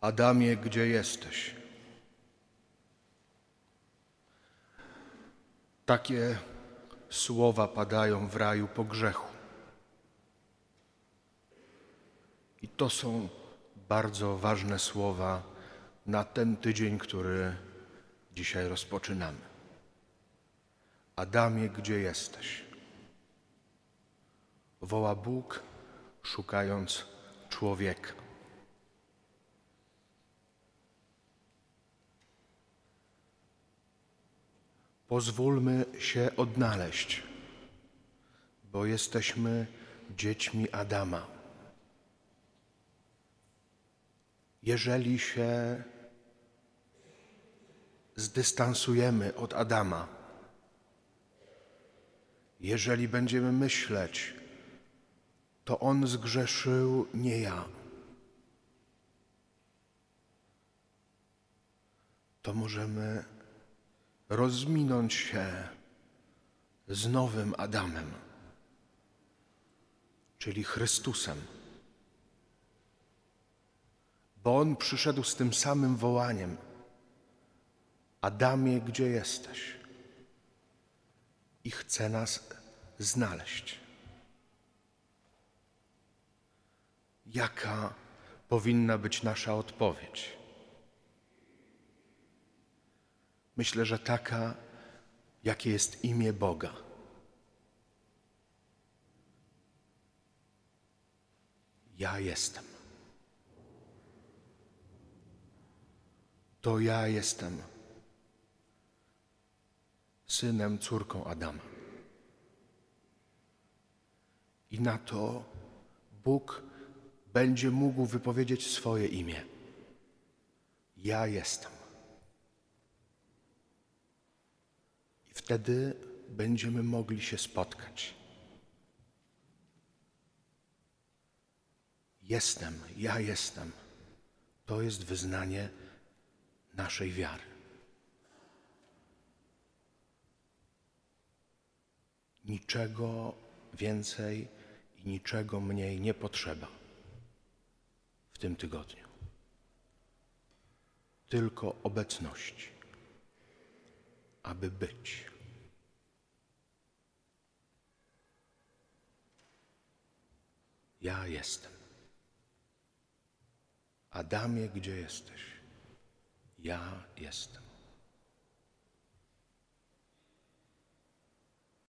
Adamie, gdzie jesteś? Takie słowa padają w raju po grzechu. I to są bardzo ważne słowa na ten tydzień, który dzisiaj rozpoczynamy. Adamie, gdzie jesteś? Woła Bóg, szukając człowieka. Pozwólmy się odnaleźć, bo jesteśmy dziećmi Adama. Jeżeli się zdystansujemy od Adama, jeżeli będziemy myśleć, to on zgrzeszył, nie ja, to możemy rozminąć się z nowym Adamem, czyli Chrystusem. Bo On przyszedł z tym samym wołaniem: Adamie, gdzie jesteś? I chce nas znaleźć. Jaka powinna być nasza odpowiedź? Myślę, że taka, jakie jest imię Boga. Ja jestem. To ja jestem synem, córką Adama. I na to Bóg będzie mógł wypowiedzieć swoje imię. Ja jestem. I wtedy będziemy mogli się spotkać. Jestem, ja jestem. To jest wyznanie naszej wiary. Niczego więcej i niczego mniej nie potrzeba w tym tygodniu. Tylko obecności, aby być. Ja jestem. Adamie, gdzie jesteś? Ja jestem.